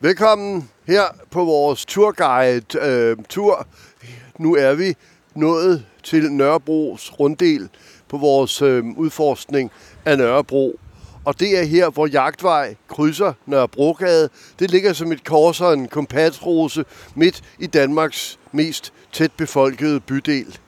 Velkommen her på vores turguide-tur. Øh, nu er vi nået til Nørrebros runddel på vores øh, udforskning af Nørrebro. Og det er her, hvor Jagtvej krydser Nørrebrogade. Det ligger som et kors og en kompasrose midt i Danmarks mest tæt befolkede bydel.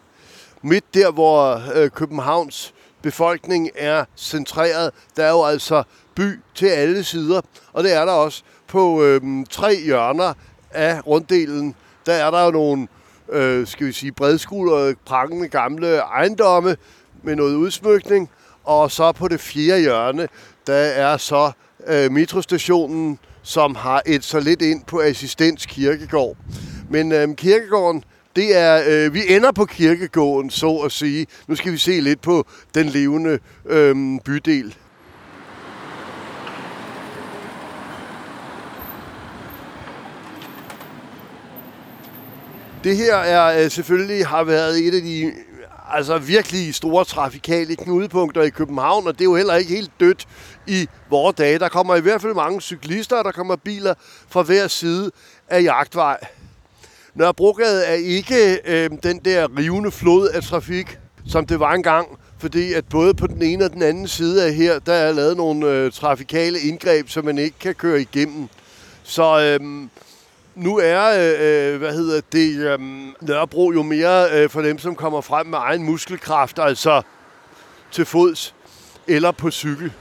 Midt der, hvor øh, Københavns befolkning er centreret, der er jo altså by til alle sider. Og det er der også på øh, tre hjørner af runddelen. Der er der jo nogle, øh, skal vi sige, bredskuldrede, prangende gamle ejendomme med noget udsmykning. Og så på det fjerde hjørne, der er så øh, metrostationen, som har et så lidt ind på Assistens Kirkegård. Men øh, kirkegården, det er, øh, vi ender på kirkegården, så at sige. Nu skal vi se lidt på den levende øh, bydel. Det her er øh, selvfølgelig har været et af de altså virkelig store trafikale knudepunkter i København, og det er jo heller ikke helt dødt i vores dage. Der kommer i hvert fald mange cyklister, og der kommer biler fra hver side af jagtvej. Nørrebrogade er ikke øh, den der rivende flod af trafik, som det var engang, fordi at både på den ene og den anden side af her, der er lavet nogle øh, trafikale indgreb, som man ikke kan køre igennem. Så øh, nu er, øh, øh, hvad hedder det, øh, Nørrebro jo mere øh, for dem, som kommer frem med egen muskelkraft, altså til fods eller på cykel.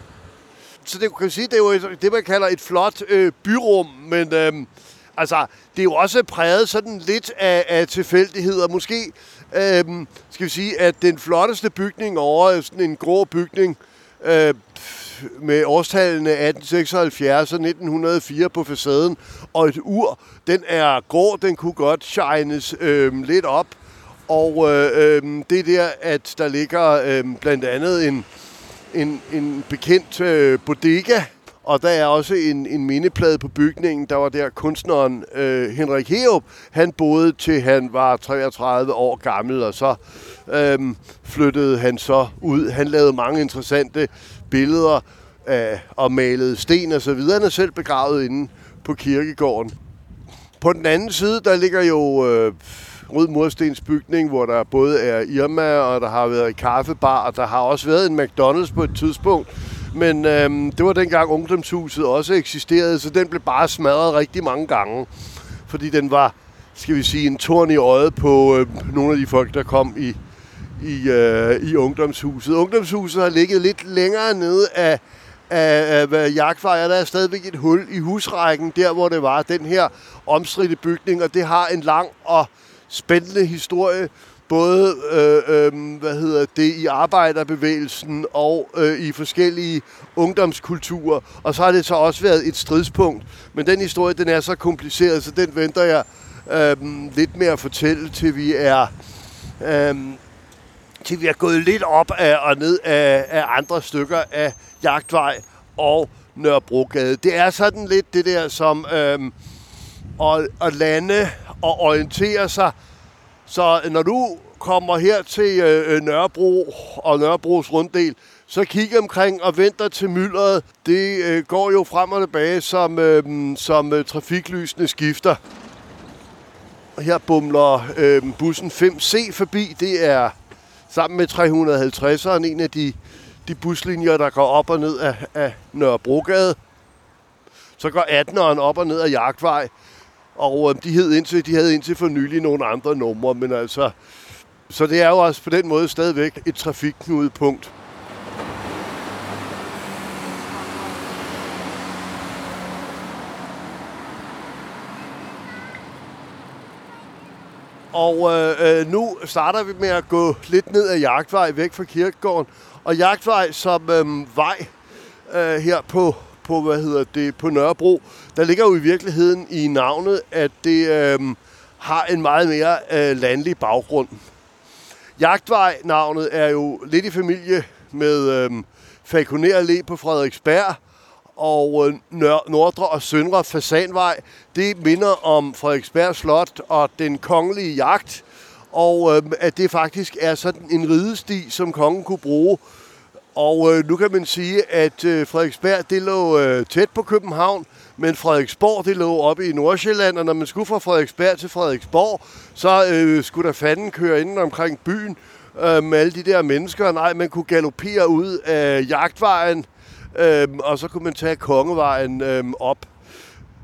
Så det kan sige, det er jo det, man kalder et flot øh, byrum, men øh, altså, det er jo også præget sådan lidt af, af tilfældigheder. Måske øh, skal vi sige, at den flotteste bygning over sådan en grå bygning, øh, med årstallene 1876 og 1904 på facaden, og et ur, den er grå, den kunne godt shines øh, lidt op, og øh, øh, det er der, at der ligger øh, blandt andet en, en, en bekendt øh, bodega, og der er også en, en mindeplade på bygningen. Der var der kunstneren øh, Henrik Herup. Han boede til han var 33 år gammel, og så øh, flyttede han så ud. Han lavede mange interessante billeder øh, og malede sten og så videre. Han er selv begravet inde på kirkegården. På den anden side, der ligger jo øh, Rød Murstens bygning, hvor der både er Irma, og der har været kaffebar, og der har også været en McDonald's på et tidspunkt. Men øhm, det var dengang ungdomshuset også eksisterede, så den blev bare smadret rigtig mange gange. Fordi den var, skal vi sige, en torn i øjet på øh, nogle af de folk, der kom i, i, øh, i ungdomshuset. Ungdomshuset har ligget lidt længere nede af, af, af jagtvej, der er stadigvæk et hul i husrækken, der hvor det var den her omstridte bygning, og det har en lang og spændende historie, både øh, øh, hvad hedder det, i arbejderbevægelsen og øh, i forskellige ungdomskulturer. Og så har det så også været et stridspunkt. Men den historie, den er så kompliceret, så den venter jeg øh, lidt mere at fortælle, til vi er... Øh, til vi er gået lidt op af og ned af, af andre stykker af Jagtvej og Nørrebrogade. Det er sådan lidt det der som øhm, at, at lande og orientere sig. Så når du kommer her til øh, øh, Nørrebro og Nørrebros runddel, så kig omkring og venter til myldret. Det øh, går jo frem og tilbage, som, øh, som øh, trafiklysene skifter. Og her bumler øh, bussen 5C forbi. Det er sammen med 350'eren en af de, de buslinjer, der går op og ned af, af Nørrebrogade. Så går 18'eren op og ned af Jagtvej. Og øh, de, hed indtil, de havde indtil for nylig nogle andre numre, men altså... Så det er jo også på den måde stadigvæk et trafikknudepunkt. Og øh, øh, nu starter vi med at gå lidt ned ad Jagtvej, væk fra kirkegården. Og Jagtvej som øh, vej øh, her på, på, hvad hedder det, på Nørrebro, der ligger jo i virkeligheden i navnet, at det øh, har en meget mere øh, landlig baggrund. Jagtvej-navnet er jo lidt i familie med øh, Falconer Allé på Frederiksberg, og øh, Nordre og Søndre Fasanvej. Det minder om Frederiksberg Slot og den kongelige jagt, og øh, at det faktisk er sådan en ridesti, som kongen kunne bruge. Og øh, nu kan man sige, at øh, Frederiksberg det lå øh, tæt på København, Men Frederiksborg, det lå oppe i Nordsjælland, og når man skulle fra Frederiksberg til Frederiksborg, så øh, skulle der fanden køre inden omkring byen øh, med alle de der mennesker. Nej, man kunne galopere ud af jagtvejen, øh, og så kunne man tage kongevejen øh, op.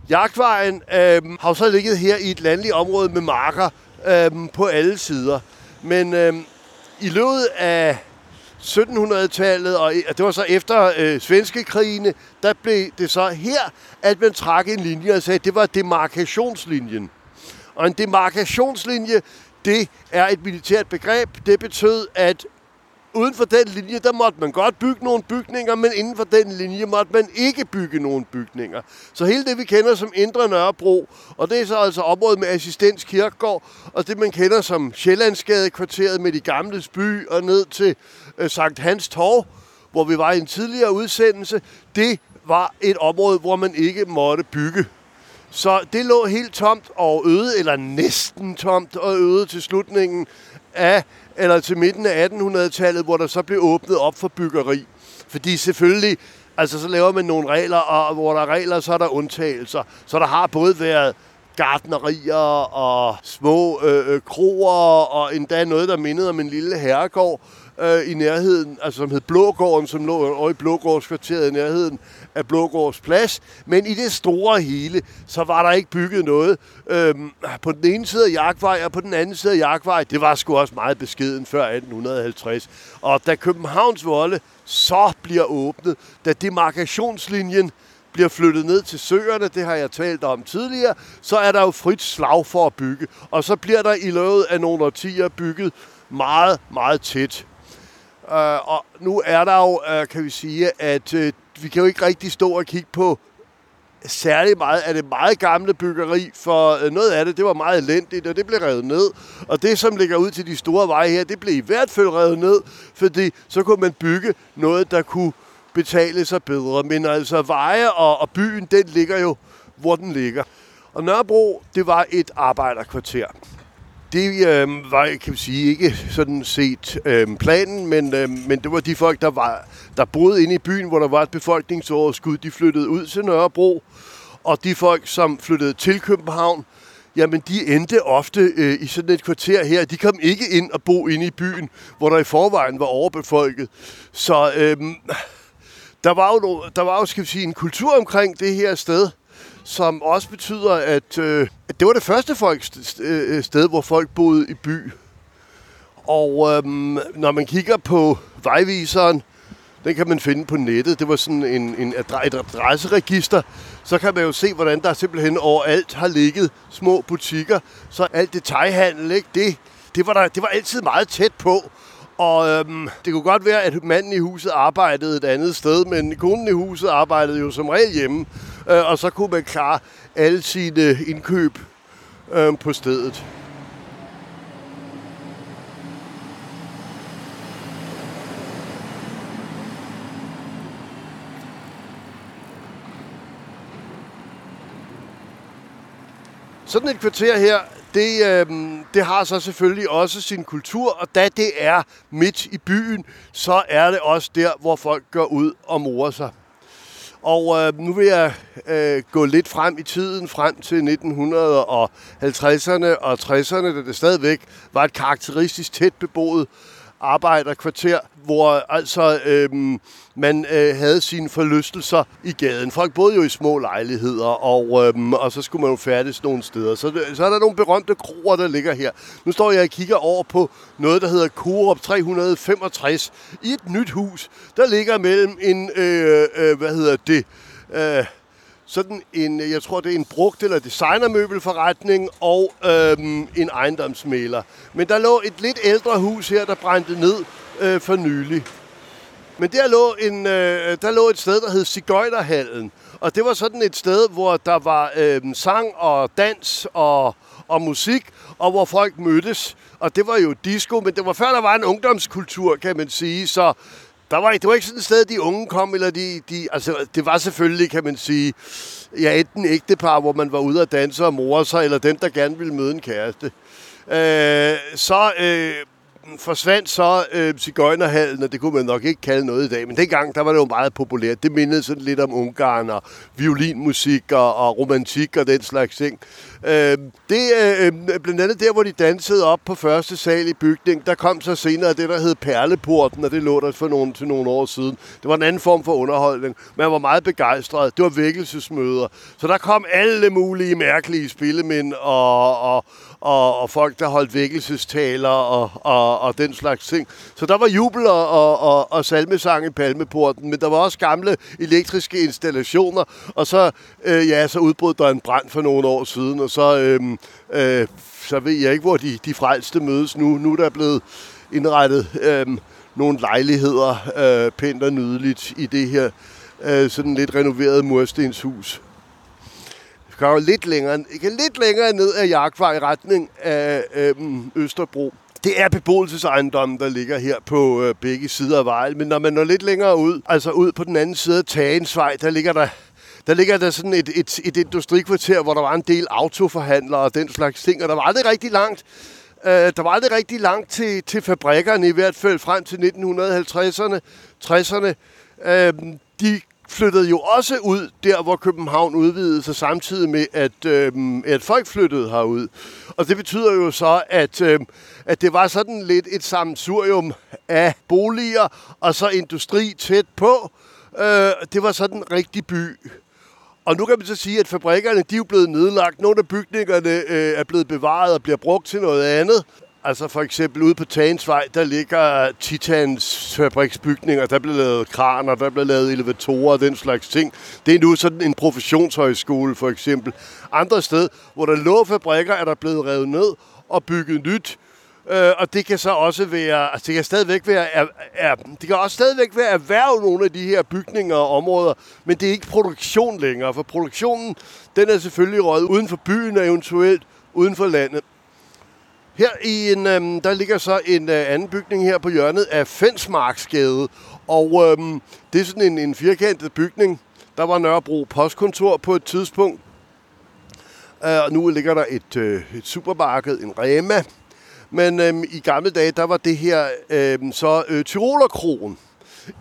Jagtvejen øh, har så ligget her i et landligt område med marker øh, på alle sider. Men øh, i løbet af 1700-tallet, og det var så efter øh, svenske krigene, der blev det så her, at man trak en linje og sagde, at det var demarkationslinjen. Og en demarkationslinje, det er et militært begreb. Det betød, at uden for den linje, der måtte man godt bygge nogle bygninger, men inden for den linje måtte man ikke bygge nogle bygninger. Så hele det, vi kender som Indre Nørrebro, og det er så altså området med Assistens Kirkegård, og det, man kender som Sjællandsgade kvarteret med de gamle by og ned til øh, Sankt Hans Torv, hvor vi var i en tidligere udsendelse, det var et område, hvor man ikke måtte bygge. Så det lå helt tomt og øde, eller næsten tomt og øde til slutningen af, eller til midten af 1800-tallet, hvor der så blev åbnet op for byggeri. Fordi selvfølgelig, altså så laver man nogle regler, og hvor der er regler, så er der undtagelser. Så der har både været gardnerier og små øh, øh, kroer, og endda noget, der mindede om en lille herregård øh, i nærheden, altså som hed Blågården, som lå over i Blågårdskvarteret i nærheden af Blågårds Plads. Men i det store hele, så var der ikke bygget noget. øh, på den ene side af Jagtvej og på den anden side af Jagtvej, det var sgu også meget beskeden før 1850. Og da Københavns Volde så bliver åbnet, da demarkationslinjen bliver flyttet ned til søerne, det har jeg talt om tidligere, så er der jo frit slag for at bygge. Og så bliver der i løbet af nogle årtier bygget meget, meget tæt. Øh, og nu er der jo, øh, kan vi sige, at øh, vi kan jo ikke rigtig stå og kigge på særlig meget af det meget gamle byggeri, for øh, noget af det, det var meget elendigt, og det blev revet ned. Og det, som ligger ud til de store veje her, det blev i hvert fald revet ned, fordi så kunne man bygge noget, der kunne betale sig bedre. Men altså veje og, og byen, den ligger jo, hvor den ligger. Og Nørrebro, det var et arbejderkvarter. Det øh, var, kan vi sige, ikke sådan set øh, planen, men, øh, men det var de folk, der, var, der boede inde i byen, hvor der var et befolkningsoverskud. De flyttede ud til Nørrebro, og de folk, som flyttede til København, jamen de endte ofte øh, i sådan et kvarter her. De kom ikke ind og bo inde i byen, hvor der i forvejen var overbefolket. Så øh, der var jo, der var jo skal vi sige, en kultur omkring det her sted, som også betyder, at, øh, at det var det første folk øh, sted, hvor folk boede i by. Og øhm, når man kigger på vejviseren, den kan man finde på nettet. Det var sådan en, en adre, et adresseregister. Så kan man jo se, hvordan der simpelthen overalt har ligget små butikker. Så alt detaljhandel, ikke? Det, det, var der, det var altid meget tæt på. Og øhm, det kunne godt være, at manden i huset arbejdede et andet sted, men konen i huset arbejdede jo som regel hjemme. Øh, og så kunne man klare alle sine indkøb øh, på stedet. Sådan et kvarter her, det, øh, det har så selvfølgelig også sin kultur, og da det er midt i byen, så er det også der, hvor folk går ud og morer sig. Og øh, nu vil jeg øh, gå lidt frem i tiden, frem til 1950'erne og 60'erne, da det stadigvæk var et karakteristisk tæt beboet arbejderkvarter, hvor altså øhm, man øh, havde sine forlystelser i gaden. Folk boede jo i små lejligheder, og, øhm, og så skulle man jo færdes nogle steder. Så, så er der nogle berømte kroer, der ligger her. Nu står jeg og kigger over på noget, der hedder Coop 365 i et nyt hus, der ligger mellem en, øh, øh, hvad hedder det, øh, sådan en, jeg tror det er en brugt eller designermøbelforretning og øhm, en ejendomsmæler. Men der lå et lidt ældre hus her, der brændte ned øh, for nylig. Men der lå, en, øh, der lå et sted, der hed Sigøjnerhallen. Og det var sådan et sted, hvor der var øh, sang og dans og, og musik, og hvor folk mødtes. Og det var jo disco, men det var før der var en ungdomskultur, kan man sige. Så der var, det var ikke sådan et sted, de unge kom, eller de, de, altså, det var selvfølgelig, kan man sige, ja, enten ægtepar, hvor man var ude at danse og more sig, eller dem, der gerne ville møde en kæreste. Øh, så øh, Øhm, forsvandt så øh, Cigøjnerhallen, og det kunne man nok ikke kalde noget i dag, men dengang der var det jo meget populært. Det mindede sådan lidt om Ungarn og violinmusik og, og romantik og den slags ting. Øh, det er øh, blandt andet der, hvor de dansede op på første sal i bygningen. Der kom så senere det, der hed Perleporten, og det lå der for nogle, til nogle år siden. Det var en anden form for underholdning. Man var meget begejstret. Det var vækkelsesmøder. Så der kom alle mulige mærkelige spillemænd og, og, og, og folk, der holdt vækkelsestaler og, og, og den slags ting. Så der var jubel og, og, og, og salmesang i Palmeporten, men der var også gamle elektriske installationer, og så, øh, ja, så udbrød der en brand for nogle år siden, og så, øh, øh, så ved jeg ikke, hvor de, de frelste mødes nu. Nu er der blevet indrettet øh, nogle lejligheder øh, pænt og nydeligt i det her øh, sådan lidt renoveret murstenshus går lidt længere, lidt længere ned ad Jagtvej i retning af øhm, Østerbro. Det er beboelsesejendommen, der ligger her på øh, begge sider af vejen. Men når man når lidt længere ud, altså ud på den anden side af Tagensvej, der ligger der der ligger der sådan et, et, et industrikvarter, hvor der var en del autoforhandlere og den slags ting, og der var aldrig rigtig langt. Øh, der var aldrig rigtig langt til, til fabrikkerne, i hvert fald frem til 1950'erne, 60'erne. Øh, de flyttede jo også ud der, hvor København udvidede sig samtidig med, at, øh, at folk flyttede herud. Og det betyder jo så, at, øh, at det var sådan lidt et sammensurium af boliger og så industri tæt på. Øh, det var sådan en rigtig by. Og nu kan man så sige, at fabrikkerne de er jo blevet nedlagt. Nogle af bygningerne øh, er blevet bevaret og bliver brugt til noget andet. Altså for eksempel ude på Tagensvej, der ligger Titans fabriksbygninger, der bliver lavet kraner, der bliver lavet elevatorer og den slags ting. Det er nu sådan en professionshøjskole for eksempel. Andre steder, hvor der lå fabrikker, er der blevet revet ned og bygget nyt. Øh, og det kan så også være, altså det kan stadigvæk være, er, er, det kan også stadigvæk være erhverv nogle af de her bygninger og områder, men det er ikke produktion længere, for produktionen, den er selvfølgelig røget uden for byen og eventuelt uden for landet. Her i en, øhm, der ligger så en øh, anden bygning her på hjørnet af Fensmarksgade, og øhm, det er sådan en, en firkantet bygning. Der var Nørrebro postkontor på et tidspunkt, øh, og nu ligger der et, øh, et supermarked, en Rema. Men øhm, i gamle dage, der var det her øhm, så øh, Tyrolerkrogen.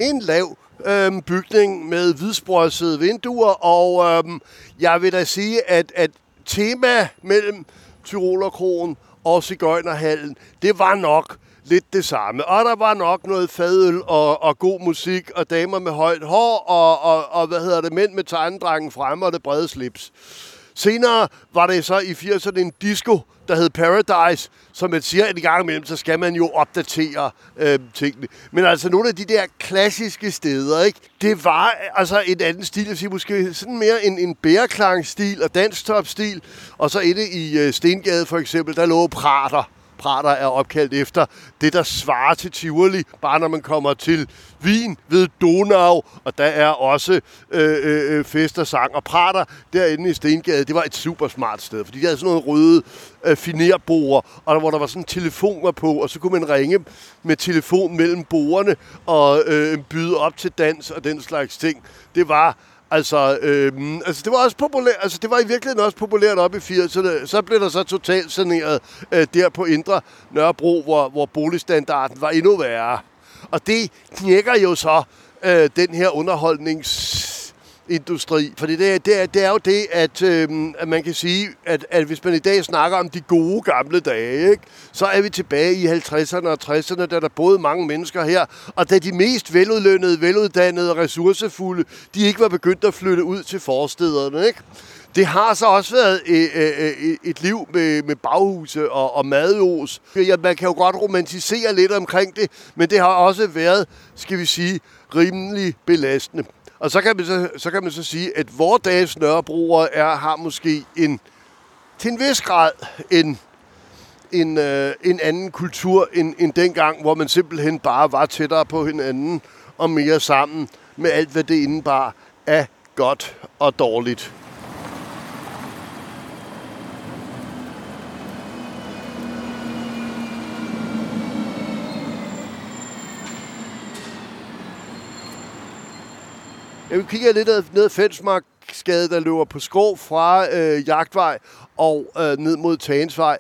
En lav øhm, bygning med hvidsprossede vinduer, og øhm, jeg vil da sige, at, at tema mellem Tyrolerkrogen og Cigøjnerhallen, det var nok lidt det samme. Og der var nok noget fadøl og, og god musik, og damer med højt hår, og, og, og hvad hedder det, mænd med tegnedrangen fremme og det brede slips. Senere var det så i 80'erne en disco, der hed Paradise, som man siger, en i gang imellem, så skal man jo opdatere øh, tingene. Men altså nogle af de der klassiske steder, ikke? det var altså en anden stil, jeg siger, måske sådan mere en, en bæreklangstil og danstop-stil. Og så inde i øh, Stengade for eksempel, der lå Prater Prater er opkaldt efter det, der svarer til Tivoli, bare når man kommer til Wien ved Donau, og der er også øh, øh, øh, fest og sang. Og Prater derinde i Stengade, det var et super smart sted, fordi de havde sådan nogle røde øh, finerbord, og der, hvor der var sådan telefoner på, og så kunne man ringe med telefon mellem borerne og øh, byde op til dans og den slags ting. Det var Altså, øhm, altså, det var også populært, altså, det var i virkeligheden også populært op i 80'erne. Så blev der så totalt saneret øh, der på Indre Nørrebro, hvor, hvor boligstandarden var endnu værre. Og det knækker jo så øh, den her underholdnings industri. For det, det, er, det er jo det, at, øh, at man kan sige, at, at hvis man i dag snakker om de gode gamle dage, ikke, så er vi tilbage i 50'erne og 60'erne, da der boede mange mennesker her, og da de mest veludlønnede, veluddannede og ressourcefulde, de ikke var begyndt at flytte ud til forstederne. Ikke? Det har så også været øh, øh, øh, et, et liv med, baghuse og, og mados. Man kan jo godt romantisere lidt omkring det, men det har også været, skal vi sige, rimelig belastende. Og så kan man så, så, kan man så sige, at vores dages Nørrebroer er, har måske en, til en vis grad en, en, øh, en anden kultur end, end dengang, hvor man simpelthen bare var tættere på hinanden og mere sammen med alt, hvad det indebar af godt og dårligt. Jeg kigger lidt ned ad Fensmarksgade, der løber på skrå fra øh, Jagtvej og øh, ned mod Tagensvej.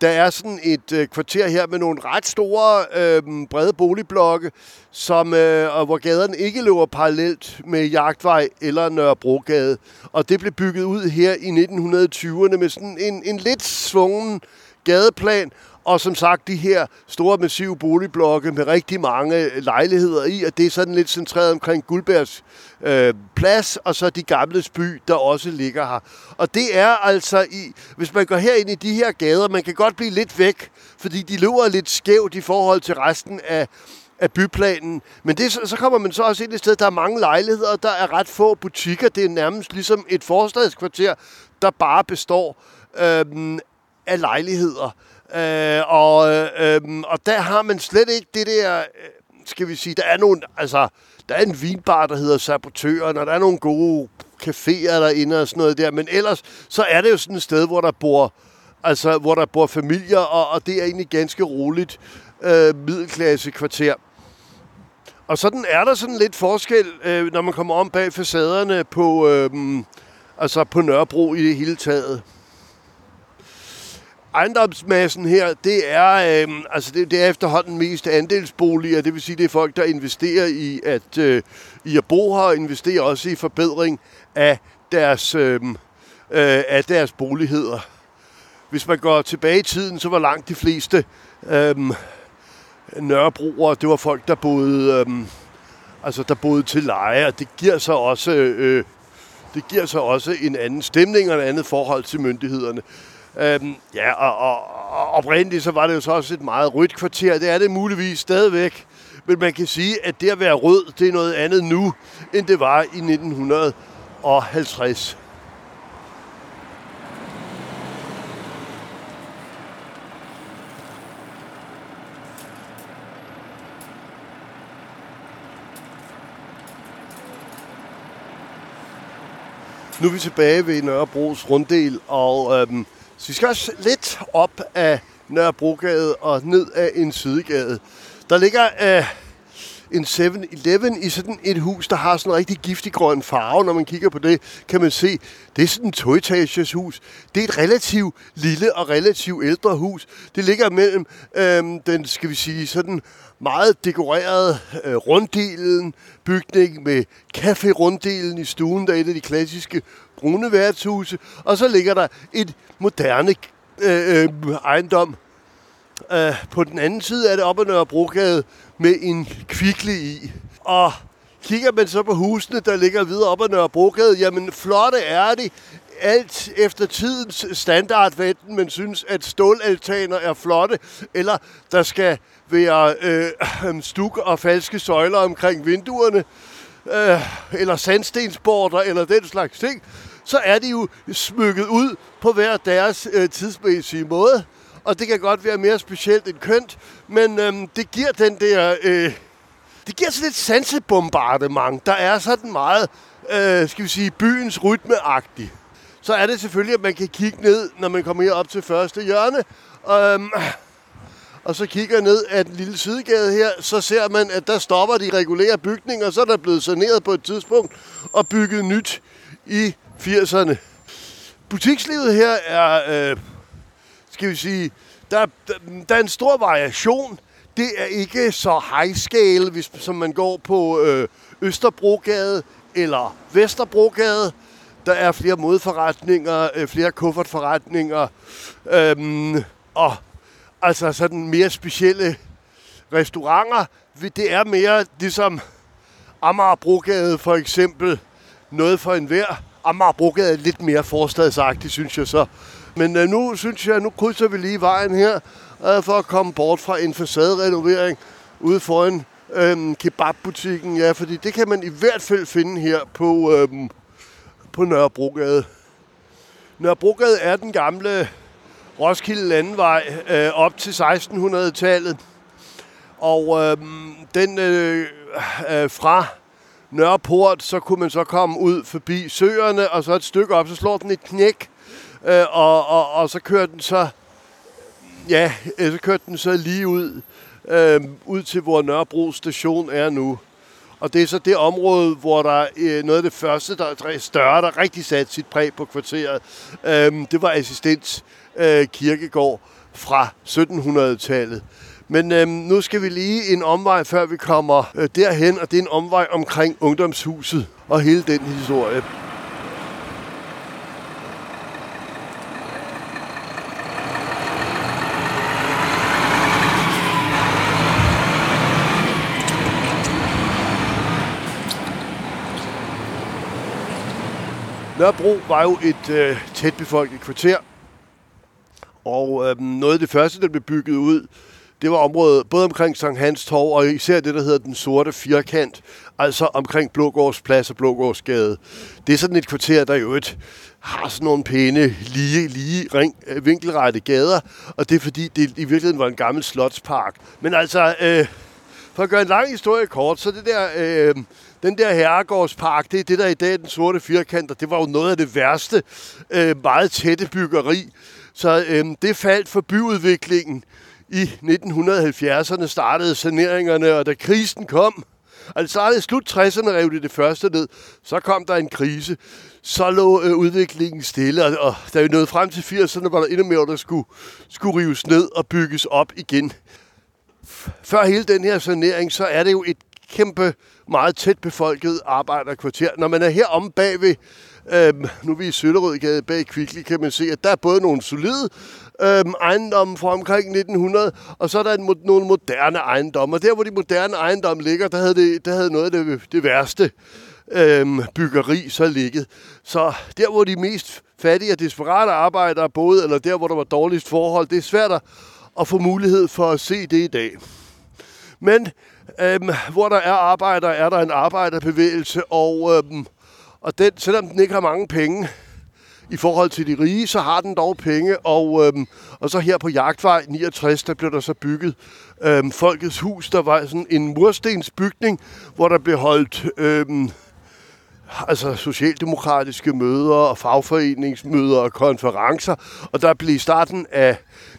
der er sådan et øh, kvarter her med nogle ret store, øh, brede boligblokke, som, øh, og hvor gaderne ikke løber parallelt med Jagtvej eller Nørrebrogade. Og det blev bygget ud her i 1920'erne med sådan en, en lidt svungen gadeplan, og som sagt, de her store, massive boligblokke med rigtig mange øh, lejligheder i, og det er sådan lidt centreret omkring Guldbergs øh, plads, og så de gamle by, der også ligger her. Og det er altså, i, hvis man går herind i de her gader, man kan godt blive lidt væk, fordi de løber lidt skævt i forhold til resten af, af byplanen. Men det, så kommer man så også ind et sted, der er mange lejligheder, og der er ret få butikker. Det er nærmest ligesom et forstadskvarter, der bare består øhm, af lejligheder. Øh, og, øh, og der har man slet ikke det der, øh, skal vi sige, der er nogle, altså, der er en vinbar, der hedder Sabotøren, og der er nogle gode caféer derinde og sådan noget der, men ellers så er det jo sådan et sted, hvor der bor, altså, hvor der bor familier, og, og det er egentlig ganske roligt øh, middelklasse kvarter. Og sådan er der sådan lidt forskel, øh, når man kommer om bag facaderne på, øh, altså på Nørrebro i det hele taget ejendomsmassen her, det er, øh, altså det, det er efterhånden mest andelsboliger, det vil sige, det er folk, der investerer i at, øh, i at bo her, og investerer også i forbedring af deres, øh, øh, af deres boligheder. Hvis man går tilbage i tiden, så var langt de fleste øh, nørrebroere, det var folk, der boede, øh, altså der boede til leje, og det giver så også... Øh, øh, det giver så også en anden stemning og et andet forhold til myndighederne. Øhm, ja, og, og, og oprindeligt så var det jo så også et meget rødt kvarter. Det er det muligvis stadigvæk. Men man kan sige, at det at være rød, det er noget andet nu, end det var i 1950. Nu er vi tilbage ved Nørrebros runddel, og øhm, så vi skal også lidt op af Nørrebrogade og ned af en sidegade. Der ligger øh, en 7-Eleven i sådan et hus, der har sådan en rigtig giftig grøn farve. Når man kigger på det, kan man se, det er sådan et toetages hus. Det er et relativt lille og relativt ældre hus. Det ligger mellem øh, den, skal vi sige, sådan meget dekoreret øh, runddelen bygning med café-runddelen i stuen, der er et af de klassiske brune værtshuse. Og så ligger der et moderne øh, øh, ejendom øh, på den anden side af det, op ad Nørrebrogade, med en kvikle i. Og kigger man så på husene, der ligger videre op ad Nørrebrogade, jamen flotte er de. Alt efter tidens standard, hvad man synes, at stålaltaner er flotte, eller der skal være øh, stuk og falske søjler omkring vinduerne, øh, eller sandstensborder, eller den slags ting, så er de jo smykket ud på hver deres øh, tidsmæssige måde. Og det kan godt være mere specielt end kønt, men øhm, det giver den der... Øh, det giver sådan et sansebombardement, der er sådan meget, øh, skal vi sige, byens rytmeagtig. Så er det selvfølgelig, at man kan kigge ned, når man kommer her op til første hjørne. Øhm, og så kigger ned af den lille sidegade her, så ser man, at der stopper de regulære bygninger, så er der blevet saneret på et tidspunkt og bygget nyt i 80'erne. Butikslivet her er, øh, skal vi sige, der, der, der er en stor variation. Det er ikke så high scale, hvis, som man går på øh, Østerbrogade eller Vesterbrogade. Der er flere modforretninger, øh, flere kuffertforretninger, øh, og altså sådan mere specielle restauranter. Det er mere ligesom Amagerbrogade for eksempel, noget for enhver. Amagerbrogade er lidt mere forstadsagtigt, synes jeg så. Men øh, nu synes jeg, nu krydser vi lige vejen her, øh, for at komme bort fra en facaderenovering ude foran øh, kebabbutikken. Ja, fordi det kan man i hvert fald finde her på, øh, på Nørrebrogade. Nørrebrogade er den gamle Roskilde Landvej øh, op til 1600-tallet. Og øh, den øh, øh, fra Nørreport, så kunne man så komme ud forbi søerne, og så et stykke op, så slår den et knæk, øh, og, og, og så kører den så, ja, øh, så kører den så lige ud, øh, ud til hvor Nørrebro station er nu. Og det er så det område, hvor der øh, noget af det første, der er større, der rigtig satte sit præg på kvarteret. Øh, det var assistens øh, kirkegård fra 1700-tallet. Men øhm, nu skal vi lige en omvej, før vi kommer øh, derhen, og det er en omvej omkring ungdomshuset og hele den historie. Nørrebro var jo et øh, tætbefolket kvarter, og øh, noget af det første, der blev bygget ud, det var området både omkring Sankt Hans Torv, og især det, der hedder den sorte firkant, altså omkring Blågårdsplads og Blågårdsgade. Det er sådan et kvarter, der jo et har sådan nogle pæne, lige, lige ring, øh, vinkelrette gader, og det er fordi, det i virkeligheden var en gammel slotspark. Men altså, øh, for at gøre en lang historie kort, så det der, øh, den der herregårdspark, det er det, der i dag er den sorte firkant, og det var jo noget af det værste, øh, meget tætte byggeri. Så øh, det faldt for byudviklingen. I 1970'erne startede saneringerne, og da krisen kom, altså startede i slut 60'erne, rev det det første ned. Så kom der en krise. Så lå øh, udviklingen stille, og, og da vi nåede frem til 80'erne, var der endnu mere, der skulle, skulle rives ned og bygges op igen. Før hele den her sanering, så er det jo et kæmpe, meget tæt befolket arbejderkvarter. Når man er her om bagved, øhm, nu er vi i Søllerødgade bag Kvickly, kan man se, at der er både nogle solide øhm, ejendomme fra omkring 1900, og så er der en, nogle moderne ejendomme. Og der, hvor de moderne ejendomme ligger, der havde, det, der havde noget af det, det værste øhm, byggeri så ligget. Så der, hvor de mest fattige og desperate arbejdere boede, eller der, hvor der var dårligst forhold, det er svært at, at få mulighed for at se det i dag. Men øhm, hvor der er arbejder, er der en arbejderbevægelse, og, øhm, og den, selvom den ikke har mange penge i forhold til de rige, så har den dog penge, og, øhm, og så her på Jagtvej 69, der blev der så bygget øhm, Folkets Hus, der var sådan en murstensbygning, hvor der blev holdt... Øhm, altså socialdemokratiske møder og fagforeningsmøder og konferencer. Og der blev i starten af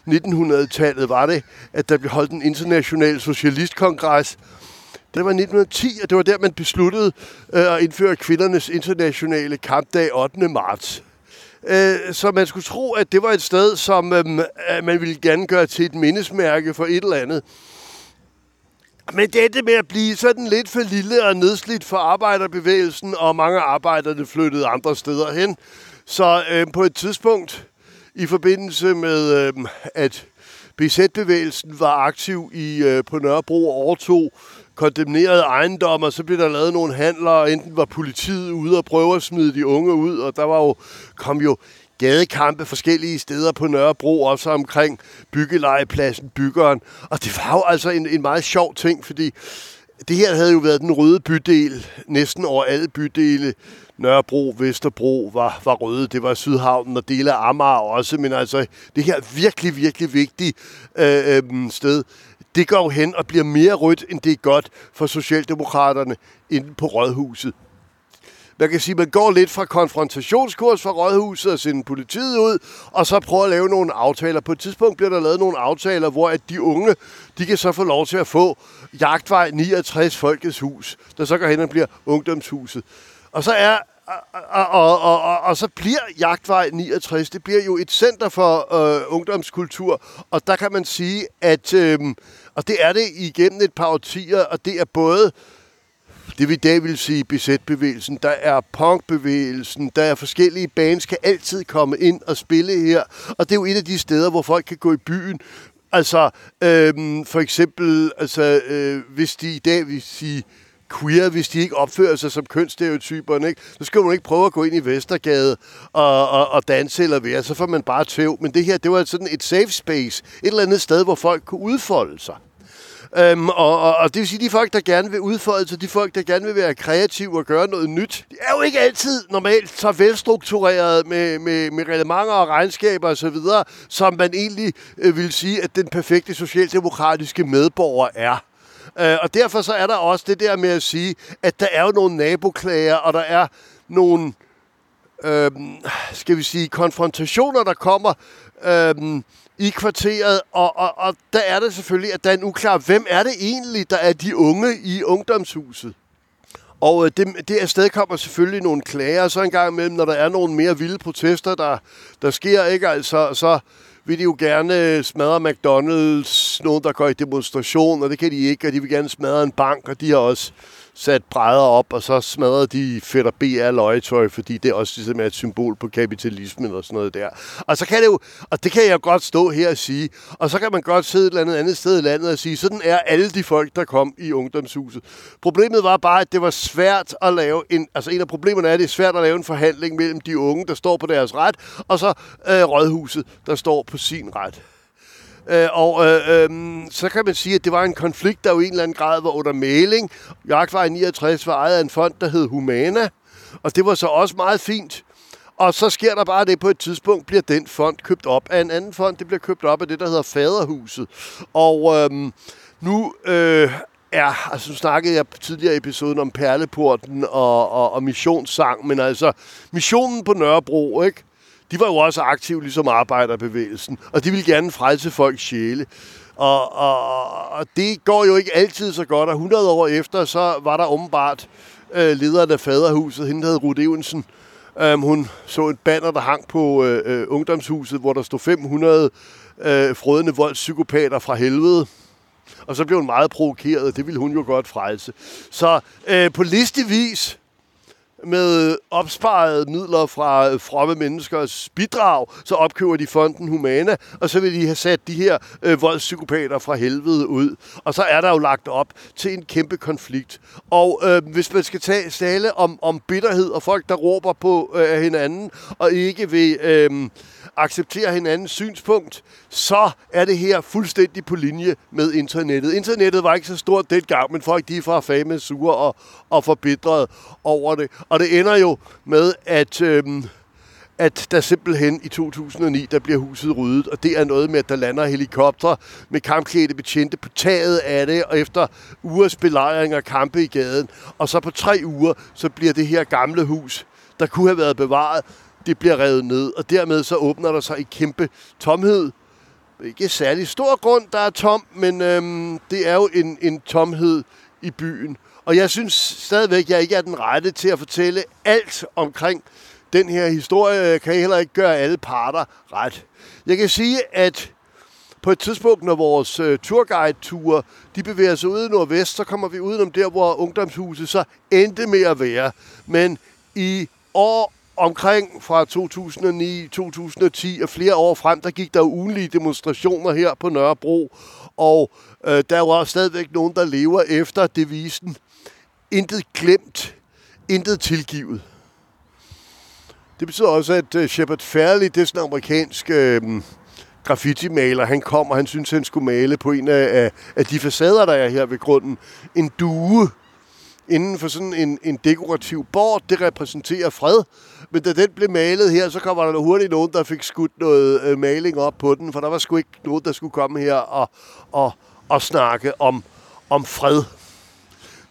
1900-tallet var det, at der blev holdt en international socialistkongres. Det var 1910, og det var der, man besluttede øh, at indføre kvindernes internationale kampdag 8. marts. Øh, så man skulle tro, at det var et sted, som øh, man ville gerne gøre til et mindesmærke for et eller andet. Men dette med at blive sådan lidt for lille og nedslidt for arbejderbevægelsen, og mange arbejderne flyttede andre steder hen. Så øh, på et tidspunkt i forbindelse med, øh, at BZ-bevægelsen var aktiv i øh, på Nørrebro og overtog kondemnerede ejendommer, så blev der lavet nogle handler, og enten var politiet ude og prøve at smide de unge ud, og der var jo, kom jo gadekampe forskellige steder på Nørrebro, også omkring byggelejepladsen, byggeren. Og det var jo altså en, en meget sjov ting, fordi det her havde jo været den røde bydel, næsten over alle bydele. Nørrebro, Vesterbro var, var røde, det var Sydhavnen og dele af Amager også, men altså det her virkelig, virkelig vigtige øh, øh, sted, det går jo hen og bliver mere rødt, end det er godt for Socialdemokraterne inde på Rådhuset. Man kan sige, at man går lidt fra konfrontationskurs fra Rådhuset og sender politiet ud, og så prøver at lave nogle aftaler. På et tidspunkt bliver der lavet nogle aftaler, hvor at de unge, de kan så få lov til at få Jagtvej 69 Folkets Hus, der så går hen og bliver ungdomshuset. Og så er og, og, og, og, og så bliver Jagtvej 69, det bliver jo et center for øh, ungdomskultur, og der kan man sige, at, øh, og det er det igennem et par årtier, og det er både det vi i dag vil sige BZ-bevægelsen, der er punkbevægelsen, der er forskellige bands, kan altid komme ind og spille her. Og det er jo et af de steder, hvor folk kan gå i byen. Altså, øhm, for eksempel, altså, øh, hvis de i dag vil sige queer, hvis de ikke opfører sig som kønsstereotyperne, ikke? så skal man ikke prøve at gå ind i Vestergade og, og, og danse eller være, så får man bare tøv. Men det her, det var sådan et safe space, et eller andet sted, hvor folk kunne udfolde sig. Øhm, og, og, og det vil sige, de folk, der gerne vil udfolde sig, de folk, der gerne vil være kreative og gøre noget nyt, de er jo ikke altid normalt så velstruktureret med, med, med reglementer og regnskaber osv., som man egentlig øh, vil sige, at den perfekte socialdemokratiske medborger er. Øh, og derfor så er der også det der med at sige, at der er jo nogle naboklager, og der er nogle, øh, skal vi sige, konfrontationer, der kommer øh, i kvarteret, og, og, og der er det selvfølgelig, at der er en uklar, hvem er det egentlig, der er de unge i ungdomshuset? Og øh, det, det afsted kommer selvfølgelig nogle klager, så en gang imellem, når der er nogle mere vilde protester, der, der sker, ikke? Altså, så vil de jo gerne øh, smadre McDonald's, nogen der går i demonstration, og det kan de ikke, og de vil gerne smadre en bank, og de har også sat brædder op, og så smadrede de Fætter BR løgetøj, fordi det også ligesom er et symbol på kapitalismen og sådan noget der. Og så kan det jo, og det kan jeg godt stå her og sige, og så kan man godt sidde et eller andet andet sted i landet og sige, sådan er alle de folk, der kom i ungdomshuset. Problemet var bare, at det var svært at lave en, altså en af problemerne er, at det er svært at lave en forhandling mellem de unge, der står på deres ret, og så øh, rådhuset, der står på sin ret. Øh, og øh, øh, så kan man sige, at det var en konflikt, der jo i en eller anden grad var under maling. Jagtvej 69 var ejet af en fond, der hed Humana, og det var så også meget fint. Og så sker der bare det, på et tidspunkt bliver den fond købt op af en anden fond. Det bliver købt op af det, der hedder Faderhuset. Og øhm, nu øh, er, altså nu snakkede jeg tidligere i episoden om Perleporten og, og, og missionssang, men altså missionen på Nørrebro, ikke? De var jo også aktive ligesom arbejderbevægelsen, og de ville gerne frelse folks sjæle. Og, og, og det går jo ikke altid så godt, og 100 år efter, så var der åbenbart øh, lederen af faderhuset, hende der hed Rud Evensen. Øhm, hun så et banner, der hang på øh, øh, ungdomshuset, hvor der stod 500 øh, frødende voldspsykopater fra helvede. Og så blev hun meget provokeret, det ville hun jo godt frelse. Så øh, på listevis med opsparede midler fra øh, fromme menneskers bidrag, så opkøber de fonden Humana, og så vil de have sat de her øh, voldspsykopater fra helvede ud. Og så er der jo lagt op til en kæmpe konflikt. Og øh, hvis man skal tage tale om, om bitterhed og folk, der råber på øh, hinanden, og ikke vil... Øh, acceptere hinandens synspunkt, så er det her fuldstændig på linje med internettet. Internettet var ikke så stort dengang, men folk de er fra fame sure og, og forbitret over det. Og det ender jo med, at... øh, at der simpelthen i 2009, der bliver huset ryddet, og det er noget med, at der lander helikopter med kampklædte betjente på taget af det, og efter ugers belejring og kampe i gaden, og så på tre uger, så bliver det her gamle hus, der kunne have været bevaret, det bliver revet ned, og dermed så åbner der sig en kæmpe tomhed. Ikke særlig stor grund, der er tom, men øhm, det er jo en, en tomhed i byen. Og jeg synes stadigvæk, at jeg ikke er den rette til at fortælle alt omkring den her historie. Jeg kan heller ikke gøre alle parter ret. Jeg kan sige, at på et tidspunkt, når vores uh, turguide-ture, de bevæger sig ud i nordvest, så kommer vi udenom der, hvor ungdomshuset så endte med at være. Men i år omkring fra 2009, 2010 og flere år frem, der gik der ugenlige demonstrationer her på Nørrebro, og øh, der var stadigvæk nogen, der lever efter devisen, intet glemt, intet tilgivet. Det betyder også, at øh, Shepard Fairley, det er sådan en amerikansk øh, graffiti-maler, han kom, og han synes, han skulle male på en af, af, af de facader, der er her ved grunden, en due, inden for sådan en, en dekorativ bord. Det repræsenterer fred. Men da den blev malet her, så kom der hurtigt nogen, der fik skudt noget øh, maling op på den, for der var sgu ikke nogen, der skulle komme her og, og, og snakke om, om fred.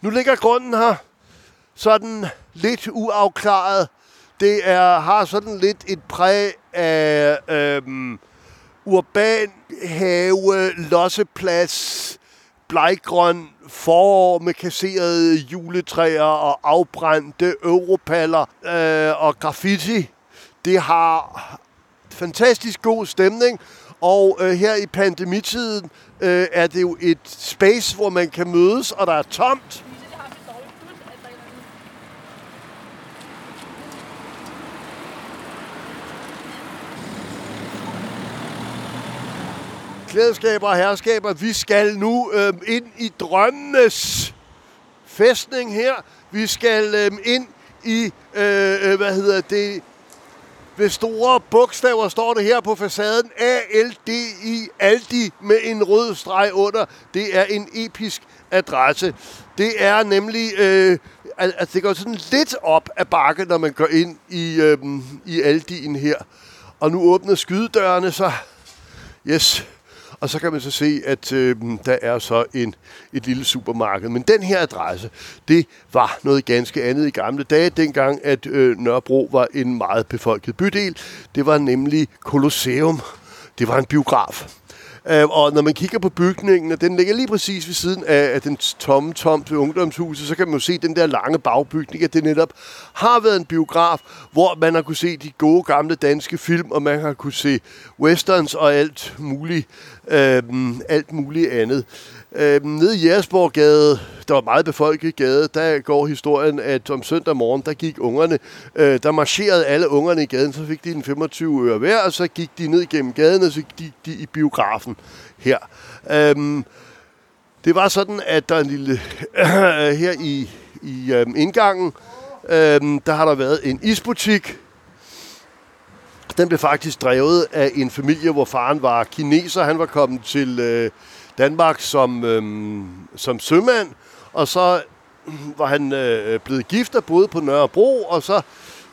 Nu ligger grunden her sådan lidt uafklaret. Det er, har sådan lidt et præg af øhm, urban have, losseplads, bleggrøn forår med kasserede juletræer og afbrændte europaller øh, og graffiti. Det har fantastisk god stemning, og øh, her i pandemitiden øh, er det jo et space, hvor man kan mødes, og der er tomt. Klædeskaber og herskaber, vi skal nu øh, ind i drømmenes fæstning her. Vi skal øh, ind i, øh, øh, hvad hedder det, ved store bogstaver står det her på facaden. A-L-D-I, Aldi med en rød streg under. Det er en episk adresse. Det er nemlig, øh, altså det går sådan lidt op ad bakke, når man går ind i, øh, i Aldien her. Og nu åbner skydedørene så. Yes, og så kan man så se, at øh, der er så en, et lille supermarked. Men den her adresse, det var noget ganske andet i gamle dage, dengang at øh, Nørrebro var en meget befolket bydel. Det var nemlig Colosseum. Det var en biograf. Øh, og når man kigger på bygningen, og den ligger lige præcis ved siden af, af den tomme tomt ved ungdomshuset, så kan man jo se den der lange bagbygning, at det netop har været en biograf, hvor man har kunne se de gode gamle danske film, og man har kunne se westerns og alt muligt, øh, alt muligt andet. Øh, nede i Jægersborggade, der var meget befolket gade, der går historien, at om søndag morgen, der gik ungerne, øh, der marcherede alle ungerne i gaden, så fik de en 25 øre hver, og så gik de ned gennem gaden, og så gik de i biografen her. Øh, det var sådan, at der er en lille, øh, her i, i øh, indgangen, øh, der har der været en isbutik, den blev faktisk drevet af en familie, hvor faren var kineser. Han var kommet til øh, Danmark som, øh, som sømand, og så var han øh, blevet gift og boede på Nørrebro, og så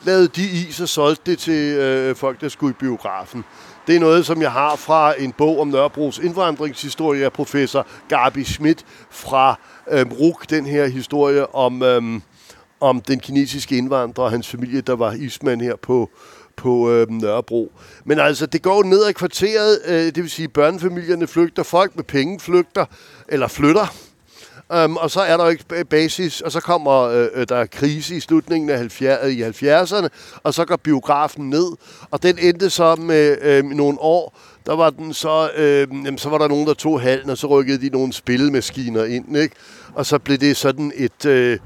lavede de is og solgte det til øh, folk, der skulle i biografen. Det er noget, som jeg har fra en bog om Nørrebros indvandringshistorie af professor Gabi Schmidt fra øh, RUK, den her historie om, øh, om den kinesiske indvandrer og hans familie, der var ismand her på, på øh, Nørrebro. Men altså, det går ned ad kvarteret, øh, det vil sige, børnefamilierne flygter, folk med penge flygter, eller flytter. Um, og så er der ikke basis, og så kommer øh, øh, der er krise i slutningen af 70, i 70'erne, og så går biografen ned, og den endte så med øh, nogle år, der var den så, øh, jamen, så var der nogen, der tog hallen, og så rykkede de nogle spillemaskiner ind, ikke? Og så blev det sådan et, øh,